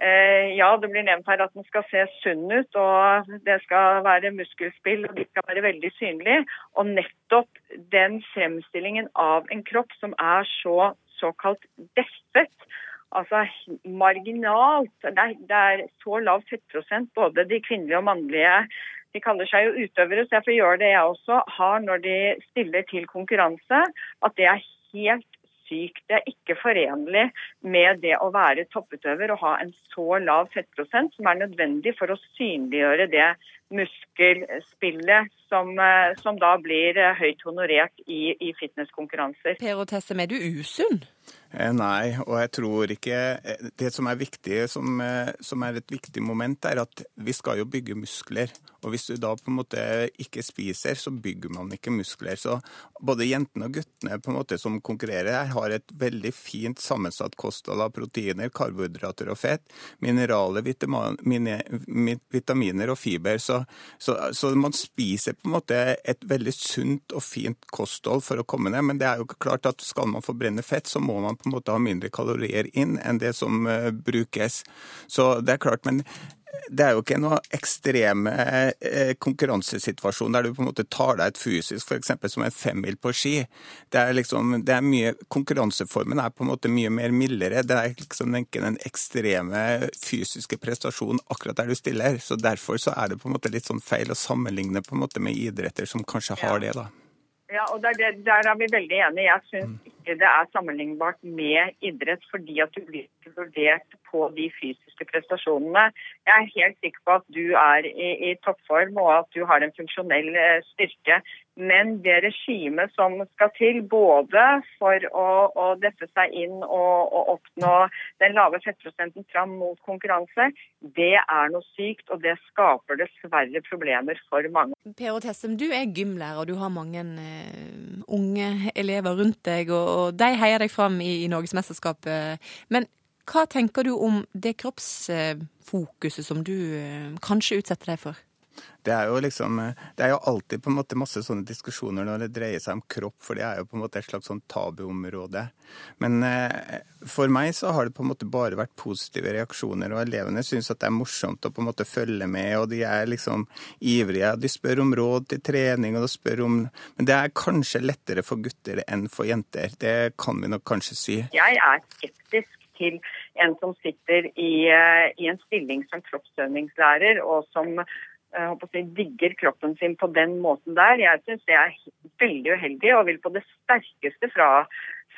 eh, ja, det blir nevnt her at den skal se sunn ut, og det skal være muskelspill og de skal være veldig synlige. Og nettopp den fremstillingen av en kropp som er så såkalt deffet, altså marginalt. Det er, det er så lav fettprosent, både de kvinnelige og mannlige de kaller seg jo utøvere, så jeg får gjøre det jeg også har når de stiller til konkurranse, at det er helt sykt. Det er ikke forenlig med det å være topputøver og ha en så lav fettprosent som er nødvendig for å synliggjøre det muskelspillet som, eh, som da blir eh, høyt honorert i, i fitnesskonkurranser. Per og Tessem, er du usunn? Eh, nei, og jeg tror ikke Det som er viktig, som, som, er et viktig moment, er at vi skal jo bygge muskler. Og hvis du da på en måte ikke spiser, så bygger man ikke muskler. Så både jentene og guttene på en måte som konkurrerer, her, har et veldig fint sammensatt kosthold av proteiner, karbohydrater og fett, mineraler, vitaminer og fiber. Så, så, så man spiser på en måte et veldig sunt og fint kosthold for å komme ned. Men det er jo klart at skal man forbrenne fett, så må man på en måte ha mindre kalorier inn enn det som uh, brukes. Så det er klart, men det er jo ikke noe ekstreme eh, konkurransesituasjon der du på en måte tar deg et fysisk, f.eks. som en femmil på ski. Det er liksom, det er mye, Konkurranseformen er på en måte mye mer mildere. Det er liksom ikke den ekstreme fysiske prestasjonen akkurat der du stiller. så Derfor så er det på en måte litt sånn feil å sammenligne på en måte med idretter som kanskje har det. da. Ja, og der, der, er vi veldig enige. Jeg syns ikke det er sammenlignbart med idrett, fordi at du blir vurdert på de fysiske prestasjonene. Jeg er helt sikker på at du er i, i toppform og at du har en funksjonell eh, styrke. Men det regimet som skal til både for å, å deffe seg inn og, og, oppnå den lave fettprosenten fram mot konkurranse, det er noe sykt, og det skaper dessverre problemer for mange. Per og Tessem, du er gymlærer, og du har mange uh, unge elever rundt deg. og, og de heier deg fram i, i Norgesmesterskapet. Men hva tenker du om det kroppsfokuset som du uh, kanskje utsetter deg for? Det er, jo liksom, det er jo alltid på en måte masse sånne diskusjoner når det dreier seg om kropp, for det er jo på en måte et slags sånn tabuområde. Men eh, for meg så har det på en måte bare vært positive reaksjoner, og elevene syns at det er morsomt å på en måte følge med, og de er liksom ivrige. De spør om råd til trening, og de spør om Men det er kanskje lettere for gutter enn for jenter. Det kan vi nok kanskje si. Jeg er skeptisk til en som sitter i, eh, i en stilling som kroppsøvingslærer, og som å si, digger kroppen sin på den måten der. Jeg syns det er veldig uheldig, og vil på det sterkeste fra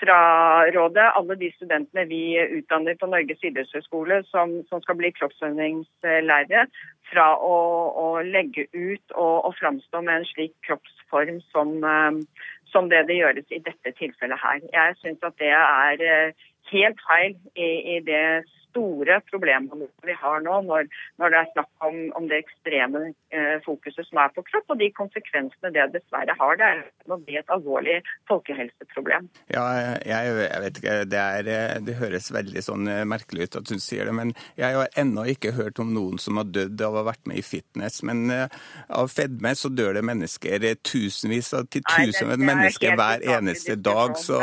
fraråde alle de studentene vi utdanner på Norges idrettshøgskole som, som, skal bli kroppsøvingslærere, fra å, å, legge ut og, og framstå med en slik kroppsform som, eh, som, det det gjøres i dette tilfellet her. Jeg syns at det er eh, helt feil i, i det store problemene vi har nå, når, når det er snakk om, om det ekstreme eh, fokuset som er på kropp, og de konsekvensene det dessverre har. Det er, det er et alvorlig folkehelseproblem. Ja, jeg, jeg vet ikke. Det, er, det, høres veldig sånn eh, merkelig ut at hun sier det, men jeg har ennå ikke hørt om noen som har dødd av å ha vært med i fitness. Men eh, av fedme så dør det mennesker, eh, tusenvis av til tusen mennesker hver eneste dag. Så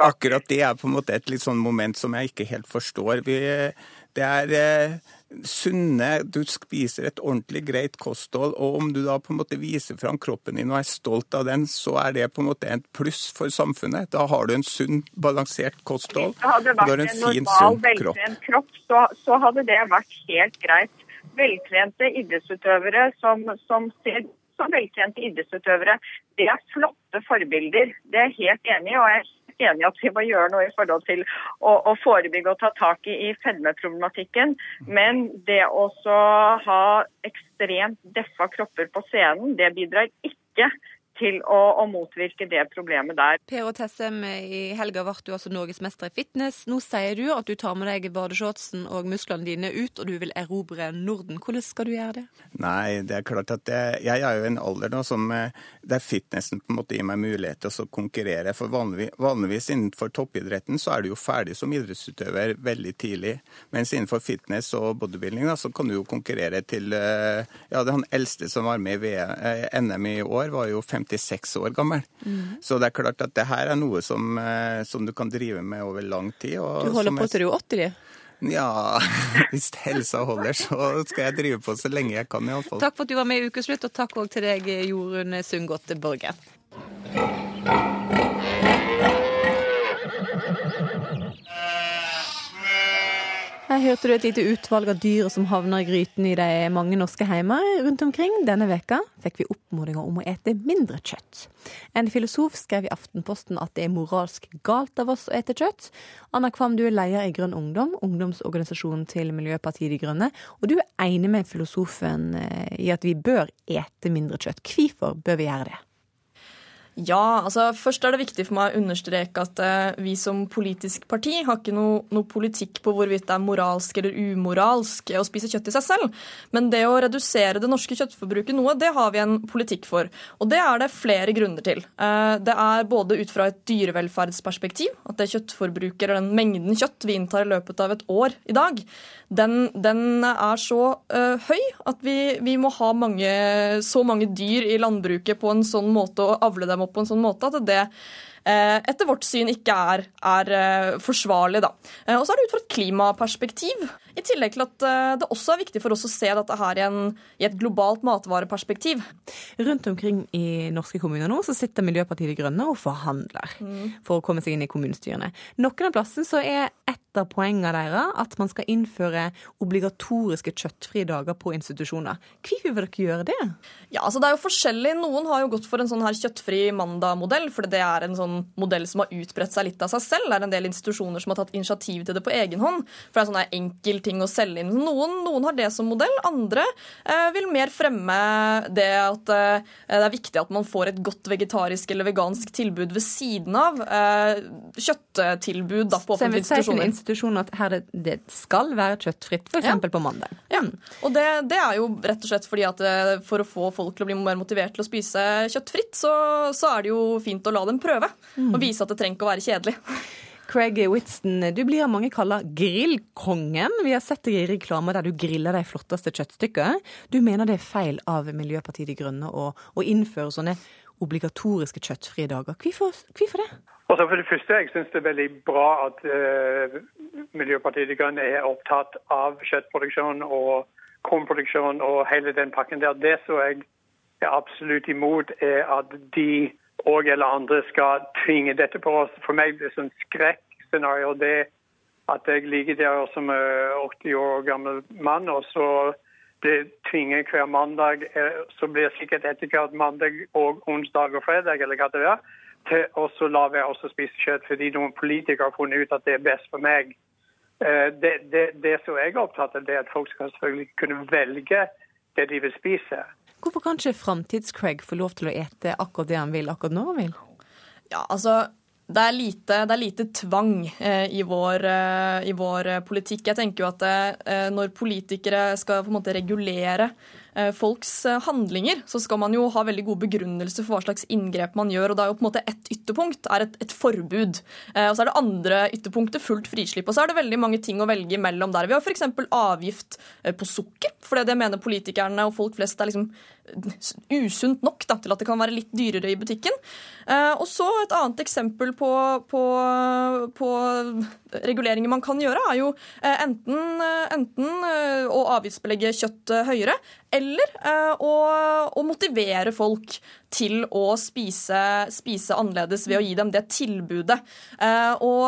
akkurat det er på en måte et litt sånn moment som jeg ikke helt forstår. Vi det er eh, sunne Du spiser et ordentlig greit kosthold, og om du da på en måte viser fram kroppen din og er stolt av den, så er det på en måte et pluss for samfunnet. Da har du en sunn, balansert kosthold. Hvis det hadde vært en, normal, sunn kropp. kropp så, så, hadde det vært helt greit. Veltrente idrettsutøvere som, som ser som veltrente idrettsutøvere, det er flotte forbilder. Det er jeg helt enig i. og jeg enig i at vi må gjøre noe i forhold til å, å forebygge og ta tak i, i fedmeproblematikken. Men det å ha ekstremt deffa kropper på scenen, det bidrar ikke til å, å, motvirke det problemet der. Per og Tessem, i helga ble du altså norgesmester i fitness. Nå sier du at du tar med deg badeshortsen og musklene dine ut, og du vil erobre Norden. Hvordan skal du gjøre det? Nei, det er klart at jeg, jeg er jo i en alder nå som eh, der fitnessen på en måte gir meg mulighet til å konkurrere. For vanligvis, vanligvis innenfor toppidretten så er du jo ferdig som idrettsutøver veldig tidlig. Mens innenfor fitness og bodybuilding da, så kan du jo konkurrere til eh, Ja, det han eldste som var med i VM, NM i år, var jo 50 56 år gammel. Mm. Så det er klart at det her er noe som, eh, som du kan drive med over lang tid. du holder på til du er 80? Ja, hvis helsa holder, så skal jeg drive på så lenge jeg kan, I alle fall. Takk for at du var med i Ukeslutt, og takk òg til deg, Jorunn Sundgodt Borgen. Her hørte du et lite utvalg av dyr som havner i gryten i de mange norske heimer rundt omkring. Denne veka fikk vi oppfordringer om å ete mindre kjøtt. En filosof skrev i Aftenposten at det er moralsk galt av oss å ete kjøtt. Anna Kvam, du er leder i Grønn Ungdom, ungdomsorganisasjonen til Miljøpartiet De Grønne. Og du er enig med filosofen eh, i at vi bør ete mindre kjøtt. Hvorfor bør vi gjøre det? Ja, altså først er det viktig for meg å understreke at eh, vi som politisk parti har ikke noe, noe, politikk på hvorvidt det er moralsk eller umoralsk å spise kjøtt i seg selv. Men det å redusere det norske kjøttforbruket noe, det har vi en politikk for. Og det er det flere grunner til. Eh, det er både ut fra et dyrevelferdsperspektiv, at det kjøttforbruket eller den mengden kjøtt vi inntar i løpet av et år i dag, den, den er så eh, høy at vi, vi må ha mange, så mange dyr i landbruket på en sånn måte å avle dem opp på en sånn måte at det eh, etter vårt syn ikke er, er eh, forsvarlig. Da. Og så er det ut fra et klimaperspektiv. I tillegg til at det også er viktig for oss å se dette her i, en, i et globalt matvareperspektiv. Rundt omkring i norske kommuner nå så sitter Miljøpartiet De Grønne og forhandler mm. for å komme seg inn i kommunestyrene. Noen av plassene så er et av poengene deres at man skal innføre obligatoriske kjøttfrie dager på institusjoner. Hvorfor vil dere gjøre det? Ja, altså Det er jo forskjellig. Noen har jo gått for en sånn her kjøttfri mandag-modell, for det er en sånn modell som har utbredt seg litt av seg selv. Det er en del institusjoner som har tatt initiativ til det på egen hånd. For det er sånn enkel ting å selge inn. Noen, noen har det som modell. Andre eh, vil mer fremme det at eh, det er viktig at man får et godt vegetarisk eller vegansk tilbud ved siden av eh, kjøtttilbud da, på offentlige institusjoner institusjonen at her det, det skal være kjøttfritt, f.eks. Ja. på mandag. Ja, og det, det, er jo rett og slett fordi at for å få folk til å bli mer motivert til å spise kjøttfritt, så, så er det jo fint å la dem prøve. Mm. Og vise at det trenger ikke å være kjedelig. Craig Whitston, du blir av mange kalla grillkongen. Vi har sett deg i reklamer der du griller de flotteste kjøttstykkene. Du mener det er feil av Miljøpartiet De Grønne å, å innføre sånne obligatoriske kjøttfrie dager. Hvorfor, hvorfor det? Altså for det første, Jeg syns det er veldig bra at uh, Miljøpartiet De Grønne er opptatt av kjøttproduksjon og kornproduksjon og hele den pakken der. Det som jeg er absolutt imot, er at de og eller andre skal tvinge dette på oss. For meg blir det sånn skrekkscenario det at jeg ligger der som 80 år gammel mann, og så blir tvinget hver mandag. Eh, så blir det sikkert etter hvert mandag og onsdag og fredag, eller hva det er til å la være å spise kjøtt fordi noen politikere har funnet ut at det er best for meg. Eh, det, det, det som jeg er opptatt av, det er at folk skal selvfølgelig kunne velge det de vil spise. Hvorfor kan ikke Framtids-Craig få lov til å ete akkurat det han vil, akkurat når han vil? Ja, altså... Det er, lite, det er lite, tvang eh, i, vår, eh, i, vår, politikk. Jeg tenker jo at eh, når politikere skal på en måte regulere Eh, folks eh, handlinger, så skal man jo ha veldig god begrunnelse for hva slags inngrep man gjør. og da er jo på en måte Ett ytterpunkt er et, et forbud. Eh, og Så er det andre ytterpunktet fullt frislipp. Og så er det veldig mange ting å velge imellom der. Vi har f.eks. avgift på sukker, for det mener politikerne og folk flest er liksom usunt nok da, til at det kan være litt dyrere i butikken. og så et annet eksempel på, på, på reguleringer man kan gjøre, er jo enten, enten å avgiftsbelegge kjøtt høyere eller å, å, motivere folk til å spise, spise, annerledes ved å gi dem det tilbudet. Eh, og,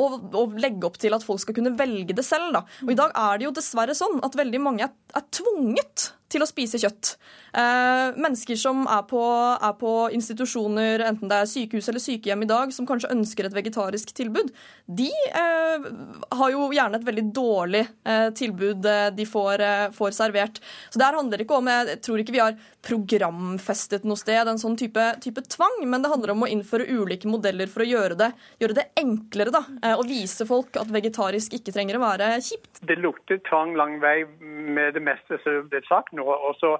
og, og, legge opp til at folk skal kunne velge det selv. Da. Og I dag er det jo dessverre sånn at veldig mange er, er tvunget til å spise kjøtt. Eh, mennesker som er på, er på, institusjoner, enten det er sykehus eller sykehjem i dag, som kanskje ønsker et vegetarisk tilbud, de eh, har jo gjerne et veldig dårlig eh, tilbud de får, får, servert. Så der handler det ikke om Jeg tror ikke vi har programfestet noe sted en sånn type, type tvang, men det handler om å innføre ulike modeller for å gjøre det, gjøre det enklere. da, Og vise folk at vegetarisk ikke trenger å være kjipt. Det lukter tvang lang vei med det meste som er sagt nå noe. Og så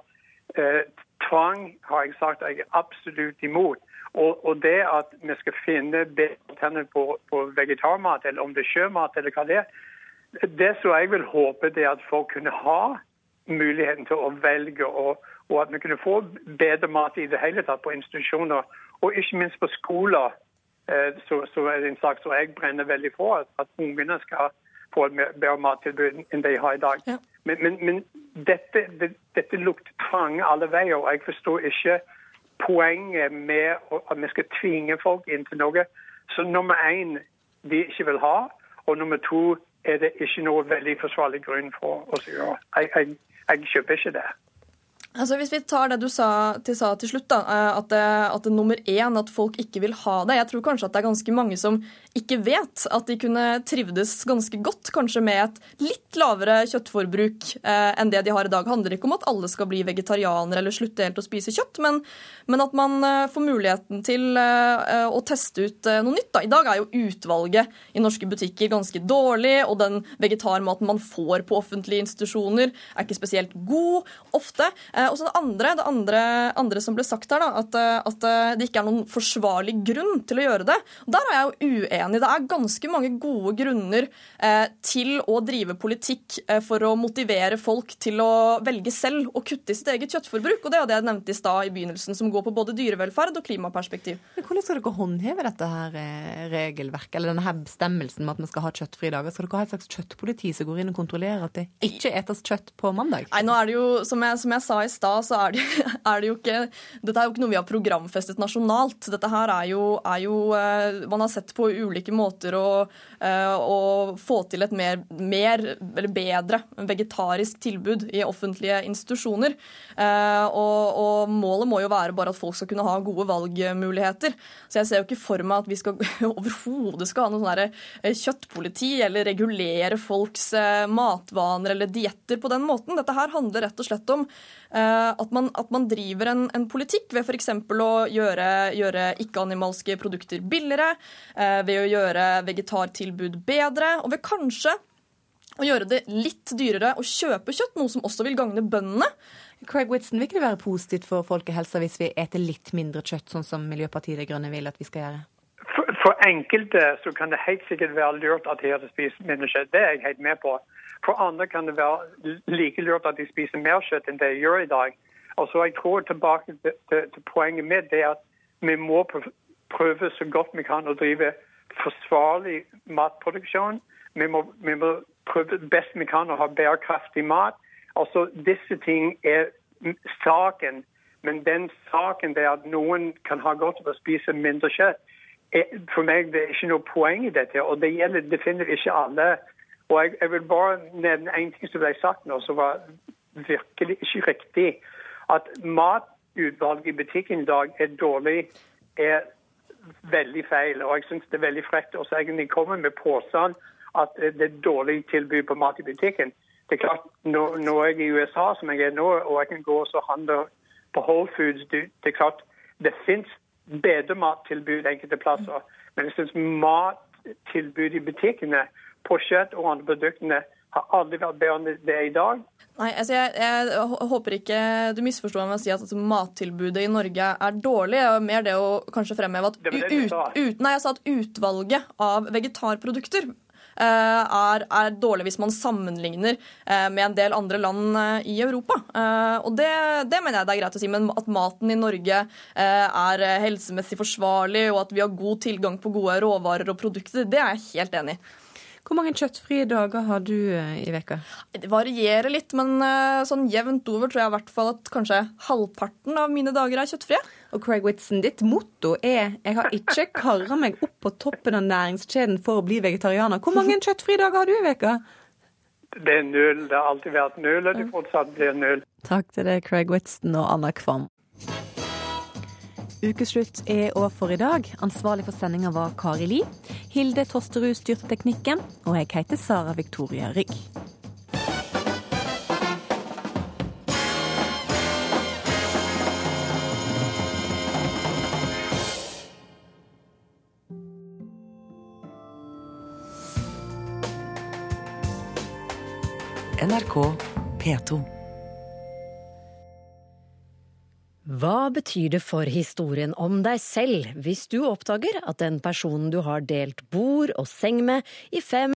eh, Tvang har jeg sagt jeg er absolutt imot. Og, og det at vi skal finne bedre på, på vegetarmat, eller om det er sjømat, eller hva det er Det som jeg vil håpe, det er at folk kunne ha muligheten til å velge, og, og at vi kunne få bedre mat i det hele tatt på institusjoner, og ikke minst på skoler. Eh, så, så er det en sak som jeg brenner veldig for, at, ungene skal få et bedre mattilbud enn de har i dag. Ja. Men, men, men dette, det, dette, lukter tvang alle veier, og jeg forstår ikke poenget med at vi skal tvinge folk inn til noe som nummer én de ikke vil ha, og nummer to er det ikke noe veldig forsvarlig grunn for å gjøre. Jeg, jeg, jeg kjøper ikke det. Altså Hvis vi tar det du sa til, sa til slutt, da, eh, at, det, at det nummer én at folk ikke vil ha det. Jeg tror kanskje at det er ganske mange som ikke vet at de kunne trivdes ganske godt, kanskje med et litt lavere kjøttforbruk eh, enn det de har i dag. Det handler ikke om at alle skal bli vegetarianere eller slutte helt å spise kjøtt, men, men at man eh, får muligheten til eh, å teste ut eh, noe nytt. Da. I dag er jo utvalget i norske butikker ganske dårlig, og den vegetarmaten man får på offentlige institusjoner, er ikke spesielt god ofte. Eh, og så det andre, det andre, andre, som ble sagt her, da, at, eh, at, det ikke er noen forsvarlig grunn til å gjøre det. Der er jeg jo uenig. Det er ganske mange gode grunner eh, til å drive politikk eh, for å motivere folk til å velge selv å kutte i sitt eget kjøttforbruk. Og det er det jeg nevnte i stad i begynnelsen, som går på både dyrevelferd og klimaperspektiv. Men hvordan skal dere håndheve dette her regelverket, eller denne her bestemmelsen med at vi skal ha kjøttfrie dager? Skal dere ha et slags kjøttpoliti som går inn og kontrollerer at det ikke etes kjøtt på mandag? Nei, nå er det jo, som jeg, som jeg sa i stad, så er det, er det, jo ikke Dette er jo ikke noe vi har programfestet nasjonalt. Dette her er jo, er jo eh, Man har sett på ulike måter å, eh, å få til et mer, mer, eller bedre vegetarisk tilbud i offentlige institusjoner. Eh, og, og, målet må jo være bare at folk skal kunne ha gode valgmuligheter. Så jeg ser jo ikke for meg at vi skal overhodet skal ha noe sånn kjøttpoliti eller regulere folks matvaner eller dietter på den måten. Dette her handler rett og slett om at man, at man, driver en, en politikk ved f.eks. å gjøre, gjøre ikke-animalske produkter billigere, eh, ved å gjøre vegetartilbud bedre, og ved kanskje å gjøre det litt dyrere å kjøpe kjøtt, noe som også vil gagne bøndene. Craig Whitson, vil ikke det være positivt for folkehelsa hvis vi eter litt mindre kjøtt, sånn som Miljøpartiet De Grønne vil at vi skal gjøre? For, for enkelte så kan det helt sikkert være lurt at de spiser mindre kjøtt. Det er jeg helt med på. For andre kan det være like lurt at de spiser mer kjøtt enn det de gjør i dag. Og så jeg tror tilbake til, til, til poenget mitt det at vi må prøve så godt vi kan å drive forsvarlig matproduksjon. Vi må, vi må prøve best vi kan å ha bærekraftig mat. Altså, Disse ting er saken. Men den saken det at noen kan ha godt av å spise mindre kjøtt, er, for meg det er ikke noe poeng i dette. Og det gjelder definitivt ikke alle og jeg, jeg, vil bare nevne en ting som ble sagt nå, som var virkelig ikke riktig. At matutvalget i butikken i dag er dårlig, er veldig feil. Og jeg syns det er veldig frekt å egentlig komme med påstand at det er dårlig tilbud på mat i butikken. Det er klart, Når, når jeg er i USA, som jeg er nå, og jeg kan gå og handle på Whole Foods Det er klart, det fins bedre mattilbud enkelte plasser. Men jeg syns mattilbud i butikkene på kjøtt og andre produktene har aldri vært bedre enn det er i dag. Nei, altså jeg, jeg, håper ikke du misforstår meg ved å si at altså, mattilbudet i Norge er dårlig. Det er mer det å kanskje fremheve at, ut, ut, nei, sa at utvalget av vegetarprodukter eh, er, er, dårlig hvis man sammenligner eh, med en del andre land eh, i Europa. Og det, det, mener jeg det er greit å si. Men at maten i Norge er helsemessig forsvarlig, og at vi har god tilgang på gode råvarer og produkter, det er jeg helt enig i. Hvor mange kjøttfrie dager har du eh, i veka? Det varierer litt, men eh, sånn jevnt over tror jeg i hvert fall at kanskje halvparten av mine dager er kjøttfrie. Og Craig Whitson, ditt motto er 'Jeg har ikke kara meg opp på toppen av næringskjeden for å bli vegetarianer'. Hvor mange kjøttfrie dager har du i veka? Det er null. Det har alltid vært null, og det fortsatt blir null. Takk til deg, Craig Whitson og Anna Kvam. Ukeslutt er over for i dag. Ansvarlig for sendinga var Kari Li. Hilde Tosterud styrte teknikken, og jeg heter Sara Victoria Rygg. NRK P2. Hva betyr det for historien om deg selv hvis du oppdager at den personen du har delt bord og seng med i fem